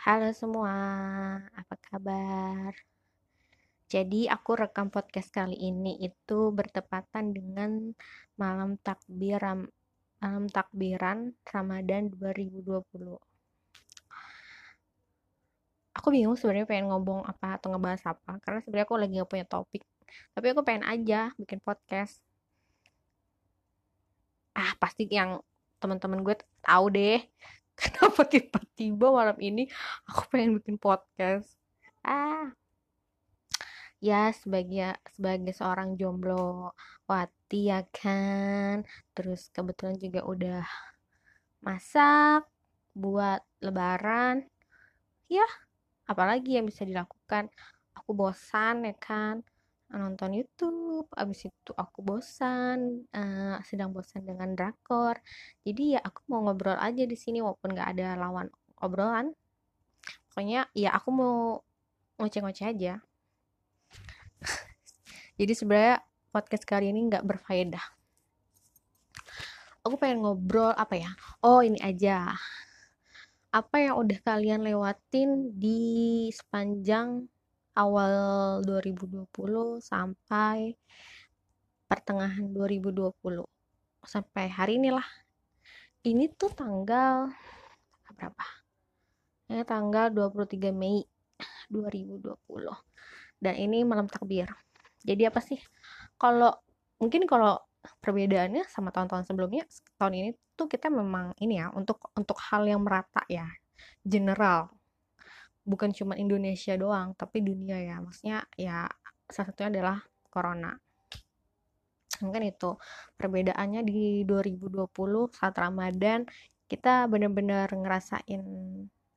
Halo semua, apa kabar? Jadi aku rekam podcast kali ini itu bertepatan dengan malam takbir malam takbiran Ramadan 2020. Aku bingung sebenarnya pengen ngomong apa atau ngebahas apa karena sebenarnya aku lagi gak punya topik. Tapi aku pengen aja bikin podcast. Ah, pasti yang teman-teman gue tahu deh kenapa tiba-tiba malam ini aku pengen bikin podcast? Ah. Ya sebagai sebagai seorang jomblo wati ya kan? Terus kebetulan juga udah masak buat lebaran. Ya apalagi yang bisa dilakukan? Aku bosan ya kan nonton YouTube abis itu aku bosan uh, sedang bosan dengan drakor. Jadi ya aku mau ngobrol aja di sini walaupun nggak ada lawan obrolan. Pokoknya ya aku mau ngoceh-ngoceh aja. Jadi sebenarnya podcast kali ini nggak berfaedah. Aku pengen ngobrol apa ya? Oh ini aja. Apa yang udah kalian lewatin di sepanjang awal 2020 sampai pertengahan 2020 sampai hari inilah. Ini tuh tanggal berapa? Ini tanggal 23 Mei 2020 dan ini malam takbir. Jadi apa sih? Kalau mungkin kalau perbedaannya sama tahun-tahun sebelumnya tahun ini tuh kita memang ini ya untuk untuk hal yang merata ya general bukan cuma Indonesia doang tapi dunia ya. Maksudnya ya salah satunya adalah corona. Mungkin itu perbedaannya di 2020 saat Ramadan kita benar-benar ngerasain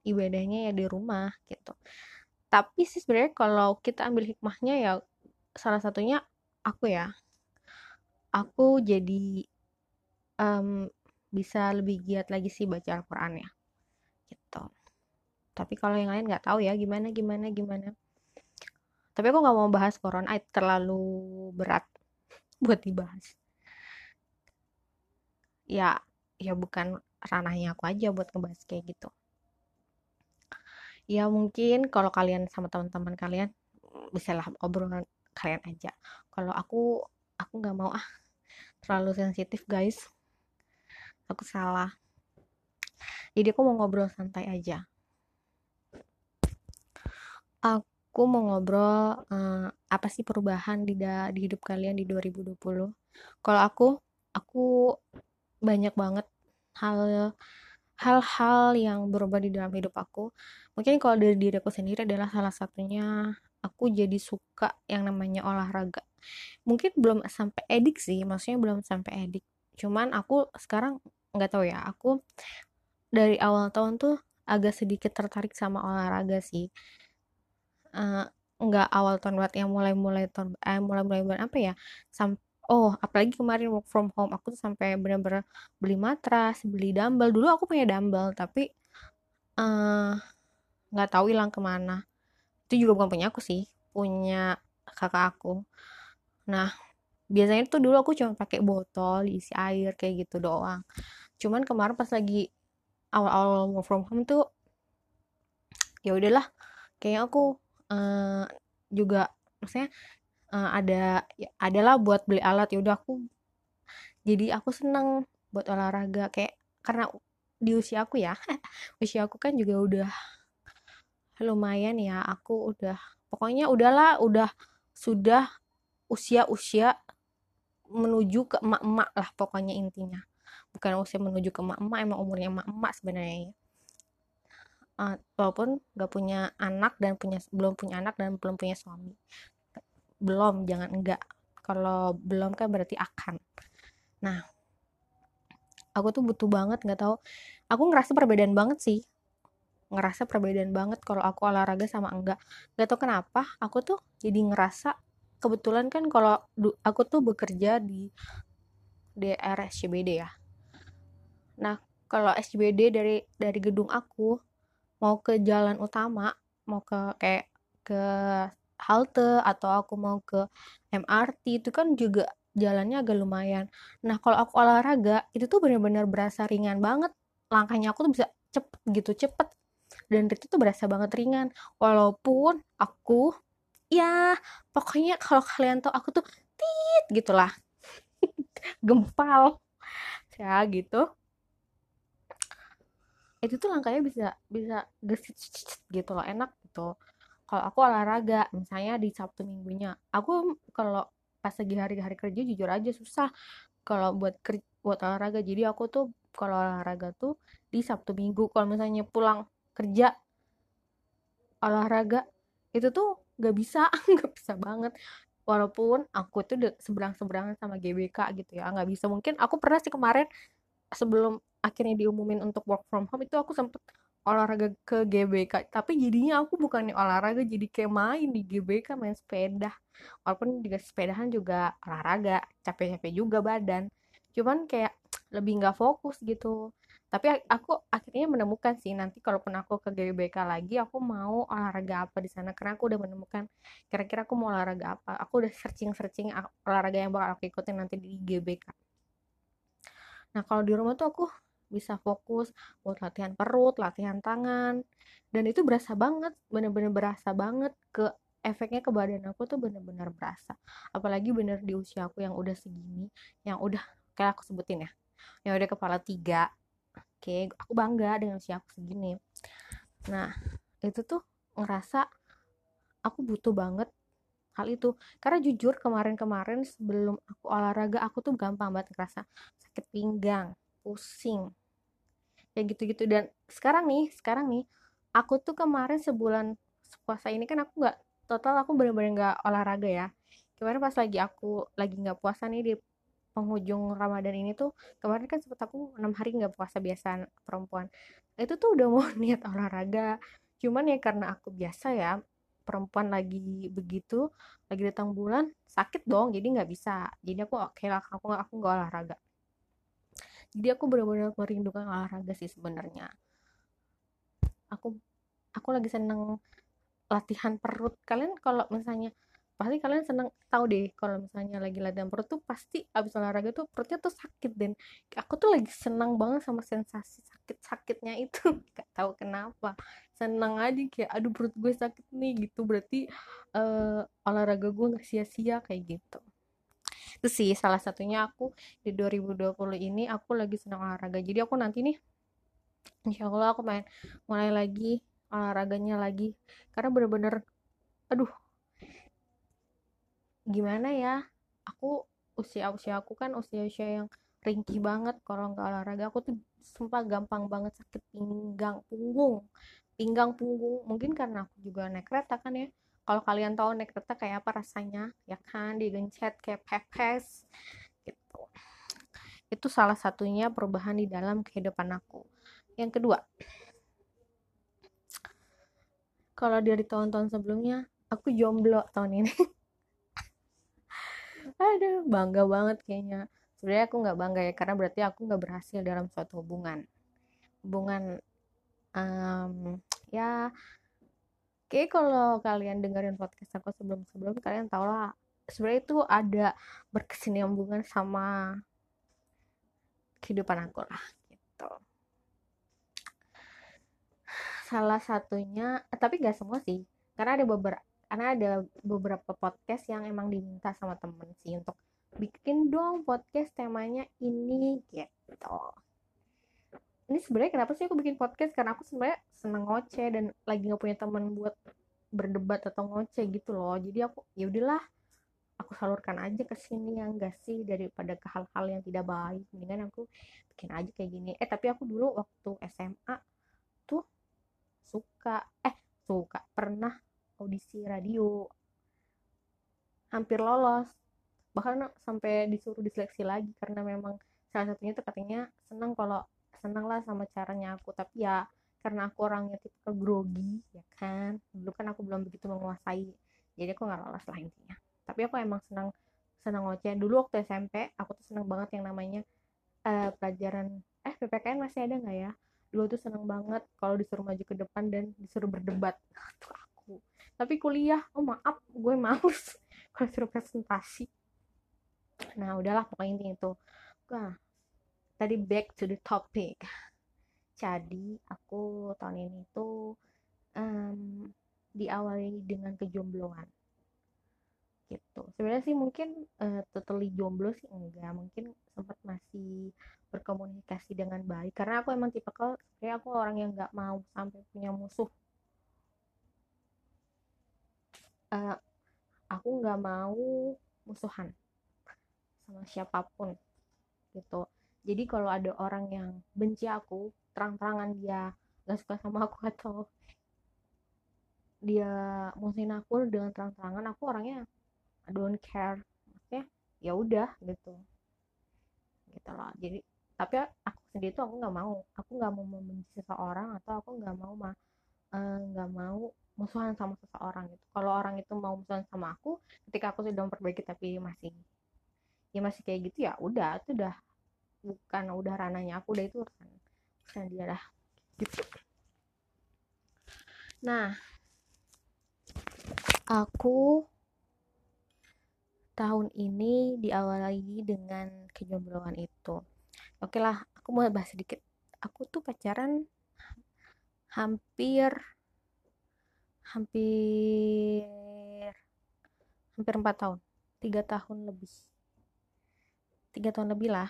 ibadahnya ya di rumah gitu. Tapi sih sebenarnya kalau kita ambil hikmahnya ya salah satunya aku ya. Aku jadi um, bisa lebih giat lagi sih baca Al-Quran ya tapi kalau yang lain nggak tahu ya gimana gimana gimana. Tapi aku nggak mau bahas corona terlalu berat buat dibahas. Ya ya bukan ranahnya aku aja buat ngebahas kayak gitu. Ya mungkin kalau kalian sama teman-teman kalian bisa lah obrolan kalian aja. Kalau aku aku nggak mau ah terlalu sensitif guys. Aku salah. Jadi aku mau ngobrol santai aja aku mau ngobrol uh, apa sih perubahan di da di hidup kalian di 2020. Kalau aku, aku banyak banget hal hal-hal yang berubah di dalam hidup aku. Mungkin kalau dari diri aku sendiri adalah salah satunya aku jadi suka yang namanya olahraga. Mungkin belum sampai edik sih, maksudnya belum sampai edik. Cuman aku sekarang nggak tahu ya, aku dari awal tahun tuh agak sedikit tertarik sama olahraga sih uh, nggak awal tahun banget yang mulai-mulai tahun eh mulai-mulai bulan apa ya sam oh apalagi kemarin work from home aku tuh sampai benar-benar beli matras beli dumbbell. Dulu aku punya dumbbell tapi nggak uh, tahu hilang ke mana. Itu juga bukan punya aku sih punya kakak aku. Nah biasanya tuh dulu aku cuma pakai botol isi air kayak gitu doang. Cuman kemarin pas lagi awal-awal work from home tuh ya udahlah kayak aku uh, juga maksudnya uh, ada ya, adalah buat beli alat. Ya udah aku jadi aku seneng buat olahraga. Kayak karena di usia aku ya usia aku kan juga udah lumayan ya. Aku udah pokoknya udahlah udah sudah usia-usia menuju ke emak-emak lah pokoknya intinya. Bukan usia menuju ke emak-emak emang umurnya emak-emak sebenarnya ya uh, walaupun gak punya anak dan punya belum punya anak dan belum punya suami. Belum jangan enggak. Kalau belum kan berarti akan. Nah aku tuh butuh banget nggak tahu. Aku ngerasa perbedaan banget sih. Ngerasa perbedaan banget kalau aku olahraga sama enggak. Nggak tahu kenapa aku tuh jadi ngerasa kebetulan kan kalau aku tuh bekerja di DR SCBD ya. Nah kalau SCBD dari dari gedung aku mau ke jalan utama mau ke kayak ke halte atau aku mau ke MRT itu kan juga jalannya agak lumayan. Nah kalau aku olahraga itu tuh bener-bener berasa ringan banget. Langkahnya aku tuh bisa cepet gitu cepet. Dan itu tuh berasa banget ringan. Walaupun aku ya pokoknya kalau kalian tahu aku tuh tit gitulah. Gempal. Ya gitu itu tuh langkahnya bisa bisa gesit gitu loh enak gitu. Kalau aku olahraga misalnya di Sabtu minggunya aku kalau pas lagi hari-hari kerja jujur aja susah kalau buat buat olahraga. Jadi aku tuh kalau olahraga tuh di Sabtu Minggu kalau misalnya pulang kerja olahraga itu tuh gak bisa gak bisa banget. Walaupun aku tuh seberang-seberangan sama GBK gitu ya nggak bisa. Mungkin aku pernah sih kemarin sebelum akhirnya diumumin untuk work from home itu aku sempet olahraga ke GBK tapi jadinya aku bukannya olahraga jadi kayak main di GBK main sepeda. Walaupun juga sepedahan juga olahraga capek-capek juga badan. Cuman kayak lebih nggak fokus gitu. Tapi aku akhirnya menemukan sih nanti kalaupun aku ke GBK lagi aku mau olahraga apa di sana. Karena aku udah menemukan kira-kira aku mau olahraga apa. Aku udah searching searching olahraga yang bakal aku ikutin nanti di GBK nah kalau di rumah tuh aku bisa fokus buat latihan perut latihan tangan. Dan itu berasa banget bener-bener berasa banget ke efeknya ke badan aku tuh bener-bener berasa. Apalagi bener di usia aku yang udah segini yang udah kayak aku sebutin ya yang udah kepala tiga. Oke aku bangga dengan usia aku segini. Nah itu tuh ngerasa aku butuh banget hal itu. Karena jujur kemarin-kemarin sebelum aku olahraga aku tuh gampang banget ngerasa sakit pinggang pusing kayak gitu-gitu. Dan sekarang nih sekarang nih aku tuh kemarin sebulan puasa ini kan aku nggak total aku bener-bener nggak olahraga ya. Kemarin pas lagi aku lagi nggak puasa nih di penghujung Ramadan ini tuh kemarin kan sempet aku enam hari nggak puasa biasa perempuan. Itu tuh udah mau niat olahraga. Cuman ya karena aku biasa ya perempuan lagi begitu lagi datang bulan sakit dong jadi nggak bisa. Jadi aku oke okay lah aku nggak aku nggak olahraga jadi aku benar-benar merindukan olahraga sih sebenarnya. Aku aku lagi seneng latihan perut. Kalian kalau misalnya pasti kalian seneng tahu deh kalau misalnya lagi latihan perut tuh pasti abis olahraga tuh perutnya tuh sakit dan aku tuh lagi seneng banget sama sensasi sakit sakitnya itu. Gak tahu kenapa. Seneng aja kayak aduh perut gue sakit nih gitu. Berarti uh, olahraga gue nggak sia-sia kayak gitu itu sih salah satunya aku di 2020 ini aku lagi senang olahraga. Jadi aku nanti nih insya Allah aku main mulai lagi olahraganya lagi. Karena bener-bener aduh gimana ya aku usia usia aku kan usia usia yang ringkih banget kalau nggak olahraga. Aku tuh sumpah gampang banget sakit pinggang punggung pinggang punggung. Mungkin karena aku juga naik kereta kan ya kalau kalian tahu naik kereta kayak apa rasanya? Ya kan digencet kayak pepes gitu. Itu salah satunya perubahan di dalam kehidupan aku. Yang kedua kalau dari tahun-tahun sebelumnya aku jomblo tahun ini. Aduh bangga banget kayaknya. Sebenarnya aku nggak bangga ya karena berarti aku nggak berhasil dalam suatu hubungan. Hubungan um, ya kayak kalau kalian dengerin podcast aku sebelum sebelum kalian tau lah sebenarnya itu ada berkesinambungan sama kehidupan aku lah gitu. Salah satunya tapi nggak semua sih karena ada beberapa karena ada beberapa podcast yang emang diminta sama temen sih untuk bikin dong podcast temanya ini gitu ini sebenarnya kenapa sih aku bikin podcast? Karena aku sebenarnya seneng ngoceh dan lagi nggak punya teman buat berdebat atau ngoceh gitu loh. Jadi aku ya udahlah aku salurkan aja ke sini yang enggak sih? Daripada ke hal-hal yang tidak baik. Mendingan aku bikin aja kayak gini. Eh tapi aku dulu waktu SMA tuh suka eh suka pernah audisi radio. Hampir lolos. Bahkan sampai disuruh diseleksi lagi karena memang salah satunya tuh katanya senang kalau senang lah sama caranya aku. Tapi ya karena aku orangnya tipe grogi ya kan? Dulu kan aku belum begitu menguasai jadi aku nggak lolos lah intinya. Tapi aku emang senang senang ngoceh dulu waktu SMP aku tuh senang banget yang namanya uh, pelajaran eh PPKN masih ada nggak ya? Dulu tuh senang banget kalau disuruh maju ke depan dan disuruh berdebat. Tuh tapi kuliah oh maaf gue males kalau suruh presentasi. Nah udahlah pokoknya intinya itu. Nah, tadi back to the topic. Jadi aku tahun ini tuh um, diawali dengan kejombloan. Gitu. Sebenarnya sih mungkin uh, totally jomblo sih enggak. Mungkin sempat masih berkomunikasi dengan baik. Karena aku emang tipe kalau kayak aku orang yang nggak mau sampai punya musuh. Uh, aku nggak mau musuhan sama siapa pun. Gitu jadi kalau ada orang yang benci aku terang-terangan dia gak suka sama aku atau dia musuhin aku dengan terang-terangan aku orangnya I don't care. Maksudnya ya udah gitu. Gitu loh. Jadi tapi aku sendiri tuh aku nggak mau. Aku nggak mau membenci seseorang atau aku nggak mau mah eh, nggak uh, mau musuhan sama seseorang gitu. Kalau orang itu mau musuhan sama aku ketika aku sudah memperbaiki tapi masih ya masih kayak gitu ya udah itu udah bukan udah rananya aku udah itu urusan dia dah gitu nah aku tahun ini diawali dengan kejombloan itu. Oke lah aku mau bahas sedikit. Aku tuh pacaran hampir hampir hampir empat tahun. Tiga tahun lebih. Tiga tahun lebih lah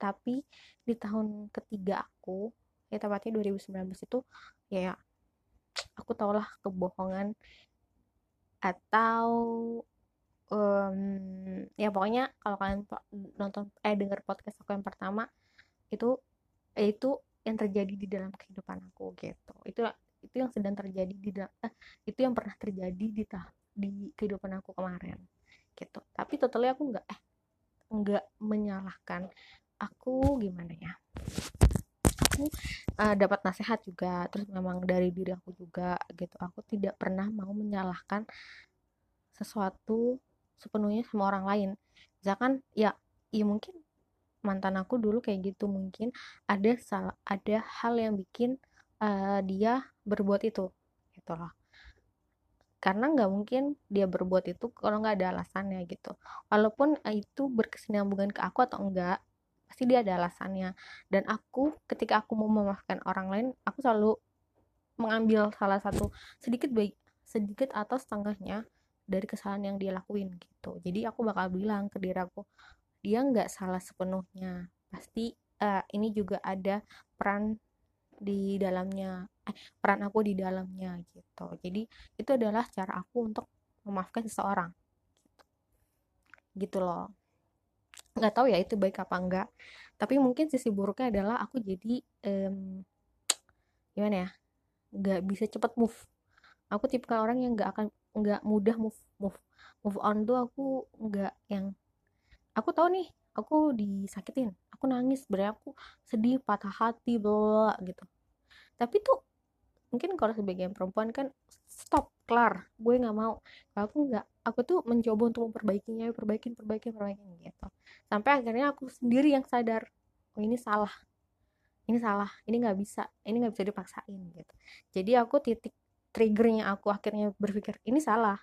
tapi di tahun ketiga aku ya tepatnya 2019 itu ya aku tahulah kebohongan atau um, ya pokoknya kalau kalian nonton eh dengar podcast aku yang pertama itu eh, itu yang terjadi di dalam kehidupan aku gitu. Itu itu yang sedang terjadi di eh, itu yang pernah terjadi di di kehidupan aku kemarin gitu. Tapi totally aku nggak eh nggak menyalahkan aku gimana ya? Aku uh, dapat nasihat juga terus memang dari diri aku juga gitu. Aku tidak pernah mau menyalahkan sesuatu sepenuhnya sama orang lain. Misalkan ya ya mungkin mantan aku dulu kayak gitu mungkin ada salah ada hal yang bikin uh, dia berbuat itu gitu loh. Karena nggak mungkin dia berbuat itu kalau nggak ada alasannya gitu. Walaupun itu berkesinambungan ke aku atau enggak pasti dia ada alasannya. Dan aku ketika aku mau memaafkan orang lain aku selalu mengambil salah satu sedikit baik sedikit atau setengahnya dari kesalahan yang dia lakuin gitu. Jadi aku bakal bilang ke diri aku dia nggak salah sepenuhnya. Pasti uh, ini juga ada peran di dalamnya eh, peran aku di dalamnya gitu. Jadi itu adalah cara aku untuk memaafkan seseorang gitu, gitu loh nggak tahu ya itu baik apa enggak tapi mungkin sisi buruknya adalah aku jadi um, gimana ya nggak bisa cepet move. Aku tipe orang yang nggak akan nggak mudah move move move on tuh aku nggak yang aku tahu nih aku disakitin aku nangis sebenarnya aku sedih patah hati bla gitu. Tapi tuh mungkin kalau sebagian perempuan kan stop kelar gue nggak mau. Kalau aku nggak aku tuh mencoba untuk memperbaikinya perbaikin perbaikin perbaikin gitu. Sampai akhirnya aku sendiri yang sadar oh ini salah. Ini salah. Ini nggak bisa. Ini nggak bisa dipaksain gitu. Jadi aku titik triggernya aku akhirnya berpikir ini salah.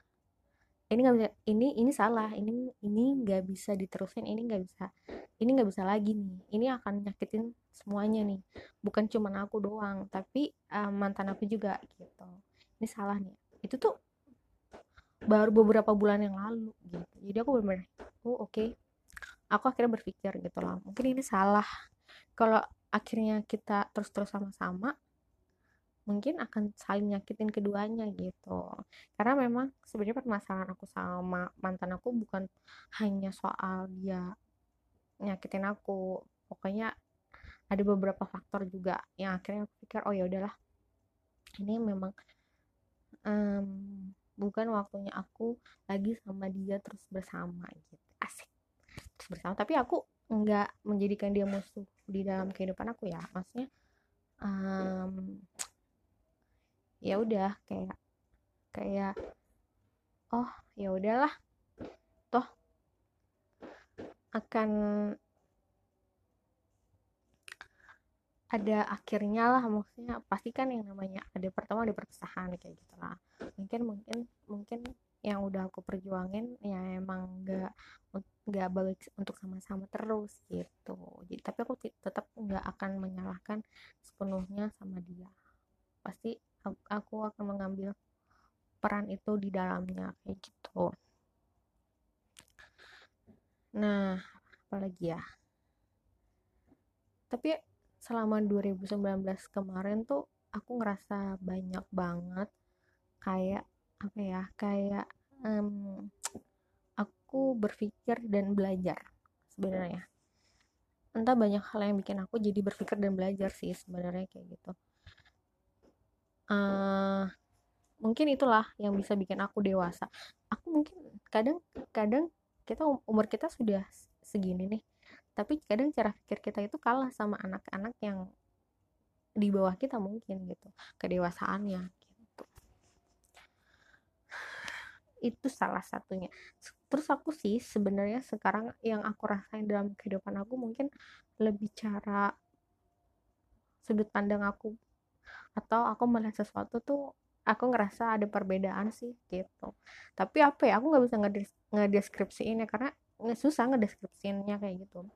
Ini nggak bisa ini ini salah. Ini ini nggak bisa diterusin. Ini nggak bisa ini nggak bisa lagi nih. Ini akan nyakitin semuanya nih. Bukan cuma aku doang tapi uh, mantan aku juga gitu. Ini salah nih itu tuh baru beberapa bulan yang lalu gitu. Jadi aku benar oh oke. Okay. aku akhirnya berpikir gitu lah mungkin ini salah. Kalau akhirnya kita terus-terus sama-sama mungkin akan saling nyakitin keduanya gitu. Karena memang sebenarnya permasalahan aku sama mantan aku bukan hanya soal dia nyakitin aku. Pokoknya ada beberapa faktor juga yang akhirnya aku pikir oh ya udahlah. Ini memang um, bukan waktunya aku lagi sama dia terus bersama gitu. Asik. Terus bersama tapi aku nggak menjadikan dia musuh di dalam kehidupan aku ya. Maksudnya um, ya udah kayak kayak oh ya udahlah. Toh akan ada akhirnya lah maksudnya pasti kan yang namanya ada pertama ada perpisahan kayak gitu lah mungkin mungkin mungkin yang udah aku perjuangin ya emang nggak nggak balik untuk sama-sama terus gitu. Jadi tapi aku tetap nggak akan menyalahkan sepenuhnya sama dia. Pasti aku, aku akan mengambil peran itu di dalamnya kayak gitu. Nah apalagi ya? Tapi selama 2019 kemarin tuh aku ngerasa banyak banget. Kayak apa ya kayak um, aku berpikir dan belajar sebenarnya. Entah banyak hal yang bikin aku jadi berpikir dan belajar sih sebenarnya kayak gitu. Uh, mungkin itulah yang bisa bikin aku dewasa. Aku mungkin kadang kadang kita um, umur kita sudah segini nih tapi kadang cara pikir kita itu kalah sama anak-anak yang di bawah kita mungkin gitu kedewasaannya itu salah satunya. Terus aku sih sebenarnya sekarang yang aku rasain dalam kehidupan aku mungkin lebih cara sudut pandang aku atau aku melihat sesuatu tuh aku ngerasa ada perbedaan sih gitu. Tapi apa ya aku nggak bisa ngedeskripsiin ya karena susah ngedeskripsiinnya kayak gitu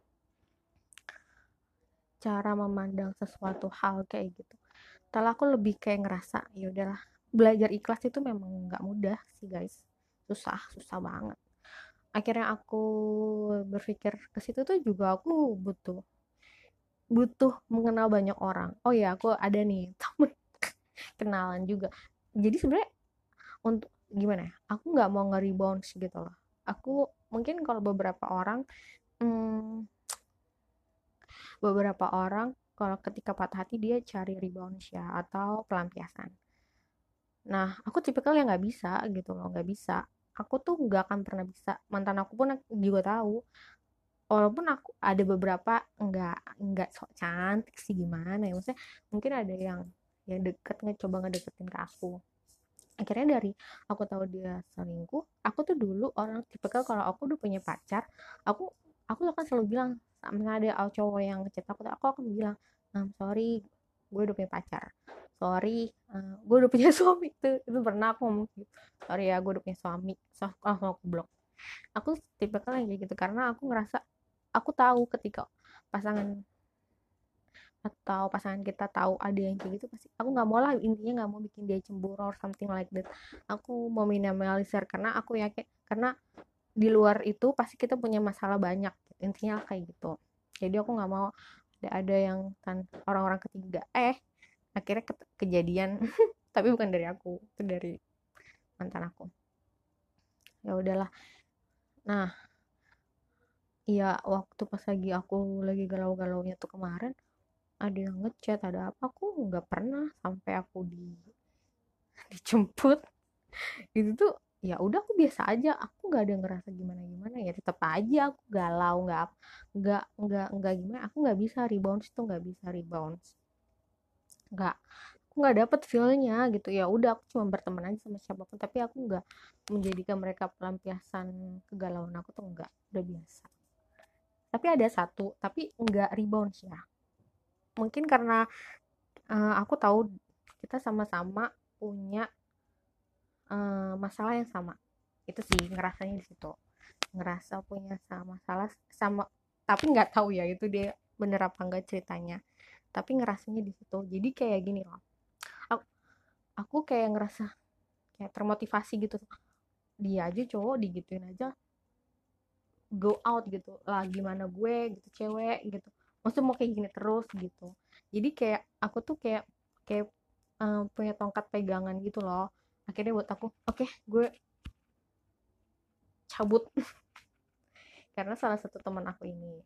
cara memandang sesuatu hal kayak gitu. Tapi aku lebih kayak ngerasa ya udahlah belajar ikhlas itu memang nggak mudah sih guys. Susah susah banget. Akhirnya aku berpikir ke situ tuh juga aku butuh butuh mengenal banyak orang. Oh ya aku ada nih temen kenalan juga. Jadi sebenarnya untuk gimana ya aku nggak mau nge-rebound gitu loh. Aku mungkin kalau beberapa orang hmm, beberapa orang kalau ketika patah hati dia cari rebound ya atau pelampiasan. Nah aku tipikal yang nggak bisa gitu loh nggak bisa. Aku tuh nggak akan pernah bisa. Mantan aku pun juga tahu. Walaupun aku ada beberapa nggak nggak sok cantik sih gimana ya maksudnya mungkin ada yang yang deket coba ngedeketin ke aku. Akhirnya dari aku tahu dia selingkuh aku tuh dulu orang tipikal kalau aku udah punya pacar aku aku akan selalu bilang misalnya ada cowok yang ngechat aku aku akan bilang I'm sorry gue udah punya pacar. Sorry uh, gue udah punya suami. Itu itu pernah aku ngomong gitu. Sorry ya gue udah punya suami. So langsung aku blok. Aku tipe yang kayak gitu karena aku ngerasa aku tahu ketika pasangan atau pasangan kita tahu ada yang kayak gitu pasti aku nggak mau lah intinya nggak mau bikin dia cemburu or something like that. Aku mau minimalisir karena aku yakin karena di luar itu pasti kita punya masalah banyak intinya kayak gitu. Jadi aku nggak mau ada ada yang kan orang-orang ketiga. Eh akhirnya ke kejadian. Tapi bukan dari aku itu dari mantan aku. Ya udahlah. Nah iya waktu pas lagi aku lagi galau-galaunya tuh kemarin ada yang ngechat ada apa aku nggak pernah sampai aku di dijemput. Itu tuh ya udah aku biasa aja aku nggak ada ngerasa gimana gimana ya tetap aja aku galau nggak nggak nggak nggak gimana aku nggak bisa rebound itu nggak bisa rebound nggak aku nggak dapet feelnya gitu ya udah aku cuma berteman aja sama siapa pun tapi aku nggak menjadikan mereka pelampiasan kegalauan aku tuh nggak udah biasa. Tapi ada satu tapi nggak rebound ya. Mungkin karena uh, aku tahu kita sama-sama punya uh, masalah yang sama. Itu sih ngerasanya di situ. Ngerasa punya sama masalah sama tapi nggak tahu ya itu dia bener apa enggak ceritanya. Tapi ngerasanya di situ. Jadi kayak gini loh. Aku, aku kayak ngerasa kayak termotivasi gitu. Dia aja cowok digituin aja go out gitu. Lah gimana gue gitu cewek gitu. Maksudnya mau kayak gini terus gitu. Jadi kayak aku tuh kayak kayak um, punya tongkat pegangan gitu loh akhirnya buat aku. Oke okay, gue cabut. Karena salah satu teman aku ini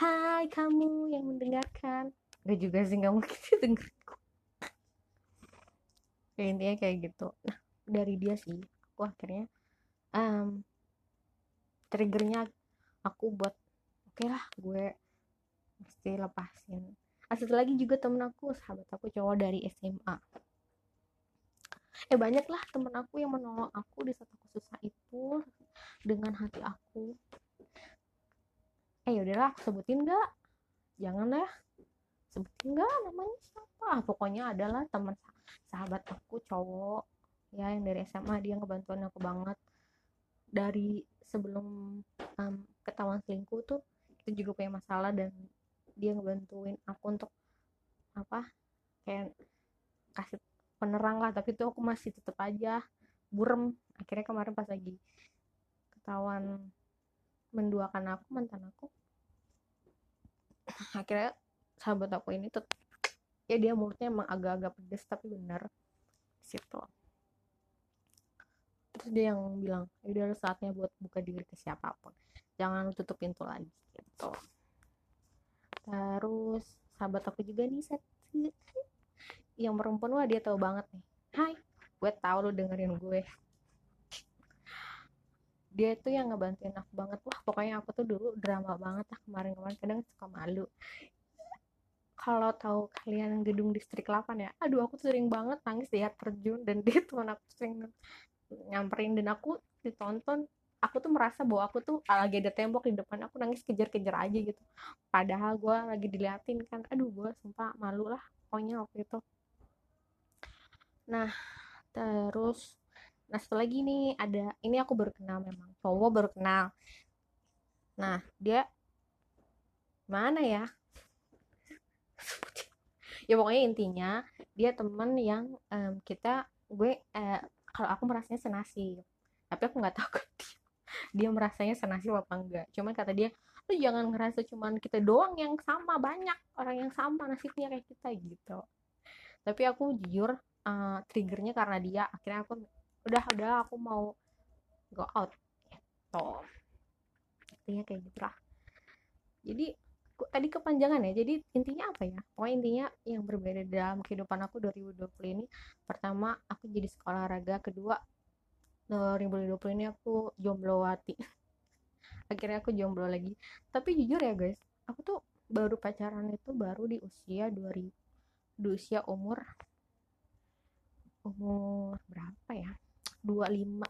Hai kamu yang mendengarkan. Gak juga sih gak mungkin dengerku. Ya intinya kayak gitu. Nah dari dia sih aku akhirnya um, triggernya aku buat oke okay lah gue mesti lepasin. Satu lagi juga temen aku sahabat aku cowok dari SMA eh banyak lah temen aku yang menolong aku di saat aku susah itu dengan hati aku. Eh yaudahlah aku sebutin gak jangan ya. Sebutin nggak namanya siapa? Ah, pokoknya adalah teman sahabat aku cowok ya yang dari SMA dia ngebantuin aku banget. Dari sebelum um, ketahuan selingkuh tuh kita juga punya masalah dan dia ngebantuin aku untuk apa kayak kasih penerang lah tapi tuh aku masih tetep aja burem. Akhirnya kemarin pas lagi ketahuan menduakan aku mantan aku akhirnya sahabat aku ini tuh ya dia mulutnya emang agak-agak pedes tapi bener situ. Terus dia yang bilang udah saatnya buat buka diri ke siapa pun jangan tutup pintu lagi gitu. Terus sahabat aku juga nih set yang perempuan wah dia tahu banget nih. Hai. Gue tahu lu dengerin gue. Dia itu yang ngebantuin aku banget. Wah pokoknya aku tuh dulu drama banget lah kemarin-kemarin. Kadang suka malu. Kalau tahu kalian gedung distrik 8 ya aduh aku tuh sering banget nangis lihat terjun dan dia tuh aku sering nyamperin. Dan aku ditonton aku tuh merasa bahwa aku tuh lagi ada tembok di depan. Aku nangis kejar-kejar aja gitu. Padahal gue lagi diliatin kan. Aduh gue sumpah malu lah pokoknya waktu itu nah terus nah setelah lagi nih ada ini aku baru kenal memang cowok baru kenal. Nah dia mana ya? Ya pokoknya intinya dia temen yang um, kita gue eh, kalau aku merasanya senasib tapi aku nggak tahu dia dia merasanya senasib apa enggak. Cuman kata dia lu jangan ngerasa cuman kita doang yang sama banyak orang yang sama nasibnya kayak kita gitu. Tapi aku jujur uh, triggernya karena dia. Akhirnya aku udah udah aku mau go out gitu. Intinya kayak gitulah. Jadi tadi kepanjangan ya. Jadi intinya apa ya? Pokoknya intinya yang berbeda dalam kehidupan aku 2020 ini pertama aku jadi sekolah raga kedua 2020 ini aku jomblo wati. Akhirnya aku jomblo lagi. Tapi jujur ya guys aku tuh baru pacaran itu baru di usia 2000 di usia umur umur berapa ya? 25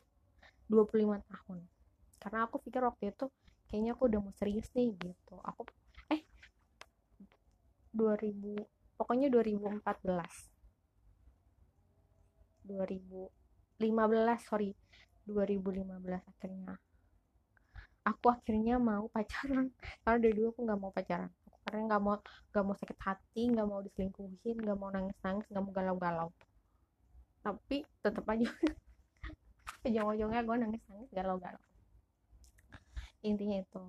25 tahun. Karena aku pikir waktu itu kayaknya aku udah mau serius nih gitu. Aku eh 2000 pokoknya 2014 2015 sorry. 2015 akhirnya. Aku akhirnya mau pacaran. Karena dari dulu aku nggak mau pacaran. Aku karena nggak mau nggak mau sakit hati nggak mau diselingkuhin nggak mau nangis nangis nggak mau galau galau tapi tetap aja. Ujung-ujungnya gue nangis-nangis galau-galau. Intinya itu.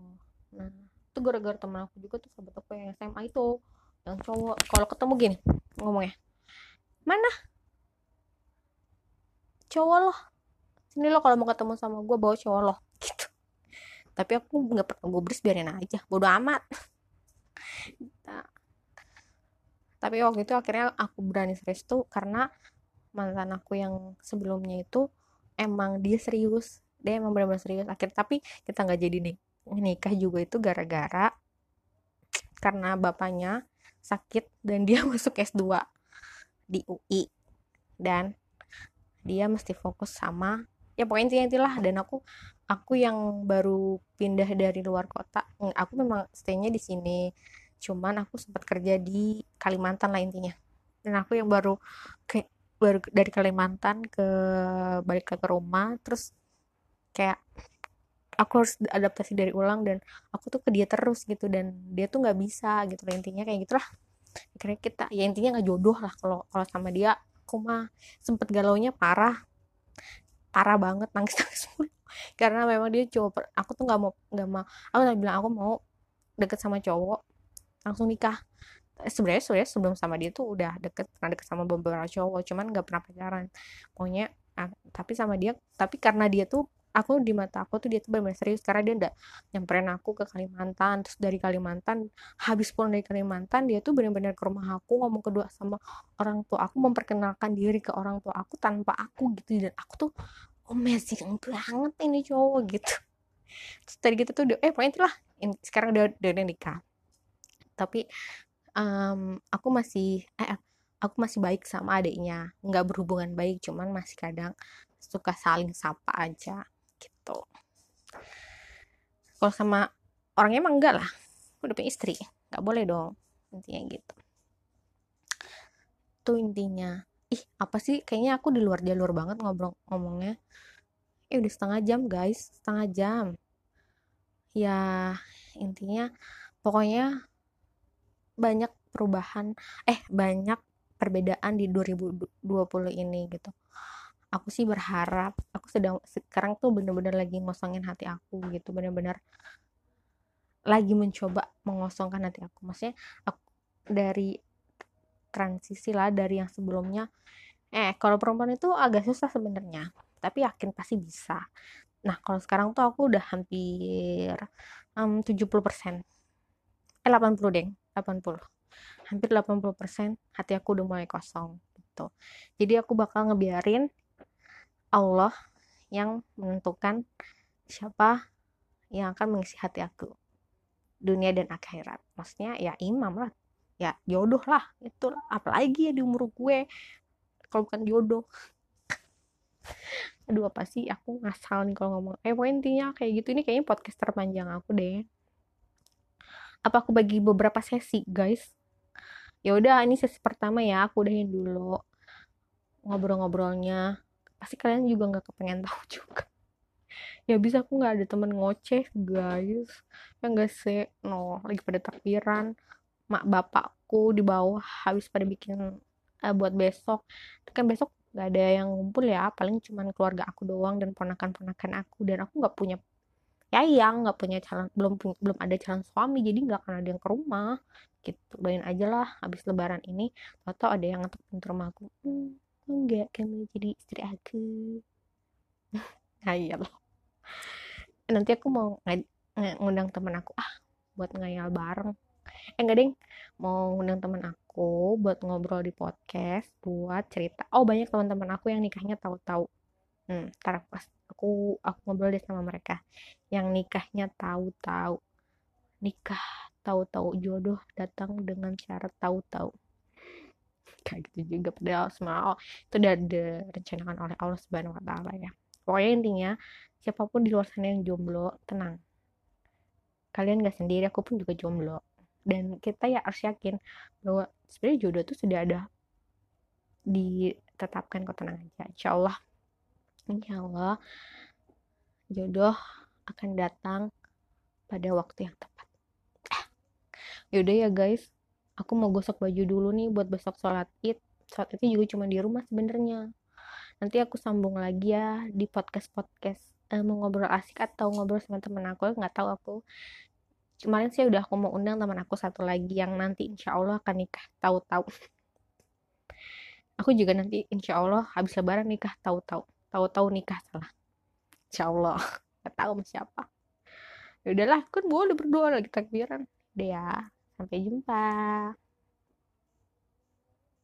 Nah itu gara-gara temen aku juga tuh sahabat aku yang SMA itu yang cowok. Kalau ketemu gini ngomongnya mana? Cowok loh sini lo kalau mau ketemu sama gue bawa cowok loh gitu. Tapi aku nggak pernah gubris biarin aja. Bodo amat. Nah, tapi waktu itu akhirnya aku berani serius tuh karena mantan aku yang sebelumnya itu emang dia serius. Dia emang benar-benar serius. Akhirnya tapi kita nggak jadi nih nikah juga itu gara-gara karena bapaknya sakit dan dia masuk S2 di UI dan dia mesti fokus sama ya pokoknya intinya itulah. Dan aku aku yang baru pindah dari luar kota. Aku memang staynya di sini. Cuman aku sempat kerja di Kalimantan lah intinya. Dan aku yang baru kayak dari Kalimantan ke balik ke rumah terus kayak aku harus adaptasi dari ulang dan aku tuh ke dia terus gitu dan dia tuh nggak bisa gitu lah intinya kayak gitulah. Akhirnya kita ya intinya nggak jodoh lah kalau kalau sama dia. Aku mah sempet galaunya parah. Parah banget nangis nangis karena memang dia cowok aku tuh nggak mau nggak mau. Aku udah bilang aku mau deket sama cowok langsung nikah sebenarnya sebenarnya sebelum sama dia tuh udah deket pernah deket sama beberapa cowok cuman nggak pernah pacaran. Pokoknya ah, tapi sama dia tapi karena dia tuh aku di mata aku tuh dia tuh benar-benar serius karena dia udah nyamperin aku ke Kalimantan. Terus dari Kalimantan habis pulang dari Kalimantan dia tuh benar-benar ke rumah aku ngomong kedua sama orang tua aku memperkenalkan diri ke orang tua aku tanpa aku gitu. Dan aku tuh amazing banget ini cowok gitu. Terus tadi gitu tuh eh pokoknya itulah. Sekarang udah udah nikah. Tapi um, aku masih eh aku masih baik sama adiknya. Nggak berhubungan baik cuman masih kadang suka saling sapa aja gitu. Kalau sama orangnya emang enggak lah. Aku udah punya istri nggak boleh dong intinya gitu. Tuh intinya. Ih apa sih? Kayaknya aku di luar jalur banget ngobrol ngomongnya. Eh udah setengah jam guys. Setengah jam. Ya intinya pokoknya banyak perubahan eh banyak perbedaan di 2020 ini gitu. Aku sih berharap aku sedang sekarang tuh bener-bener lagi ngosongin hati aku gitu. Bener-bener lagi mencoba mengosongkan hati aku. Maksudnya aku dari transisi lah dari yang sebelumnya eh kalau perempuan itu agak susah sebenarnya tapi yakin pasti bisa. Nah kalau sekarang tuh aku udah hampir um, 70% eh 80 deh 80 hampir 80% hati aku udah mulai kosong gitu. Jadi aku bakal ngebiarin Allah yang menentukan siapa yang akan mengisi hati aku. Dunia dan akhirat. Maksudnya ya imam lah. Ya jodoh lah. Itu apalagi ya di umur gue. Kalau bukan jodoh. Aduh apa sih? Aku ngasal nih kalau ngomong. Eh pokoknya intinya kayak gitu. Ini kayaknya podcast terpanjang aku deh apa aku bagi beberapa sesi guys? Ya udah ini sesi pertama ya aku udahin dulu ngobrol-ngobrolnya. Pasti kalian juga nggak kepengen tahu juga. Ya bisa aku nggak ada temen ngoceh guys. Ya nggak sih? No lagi pada takbiran mak bapakku di bawah habis pada bikin uh, buat besok. Kan besok nggak ada yang ngumpul ya paling cuman keluarga aku doang dan ponakan-ponakan aku. Dan aku nggak punya ya yang nggak punya calon belum belum ada calon suami jadi nggak akan ada yang ke rumah gitu. Bayangin aja lah habis lebaran ini atau ada yang ngetok pintu rumah aku hmm, enggak kamu jadi istri aku. Loh nanti aku mau ngundang temen aku ah buat ngayal bareng. Eh enggak ding. Mau ngundang temen aku buat ngobrol di podcast buat cerita. Oh banyak teman-teman aku yang nikahnya tahu-tahu hmm, ntar pas aku aku ngobrol deh sama mereka. Yang nikahnya tahu-tahu. Nikah tahu-tahu jodoh datang dengan cara tahu-tahu. Kayak gitu juga padahal semua itu udah direncanakan oleh Allah Subhanahu Wa Taala ya. Pokoknya intinya siapa pun di luar sana yang jomblo tenang. Kalian gak sendiri aku pun juga jomblo. Dan kita ya harus yakin bahwa sebenarnya jodoh itu sudah ada ditetapkan kok tenang aja. Insya Allah insya Allah. Jodoh akan datang pada waktu yang tepat. Yaudah ya guys. Aku mau gosok baju dulu nih buat besok sholat id. Sholat itu juga cuma di rumah sebenarnya. Nanti aku sambung lagi ya di podcast podcast eh, mau ngobrol asik atau ngobrol sama temen aku nggak tahu aku. Kemarin sih udah aku mau undang teman aku satu lagi yang nanti insya Allah akan nikah tahu-tahu. Aku juga nanti insya Allah habis lebaran nikah tahu-tahu tahu-tahu nikah salah. Insya Allah. Nggak tahu sama siapa. Ya udahlah kan boleh berdoa lagi takbiran. Deh ya Sampai jumpa.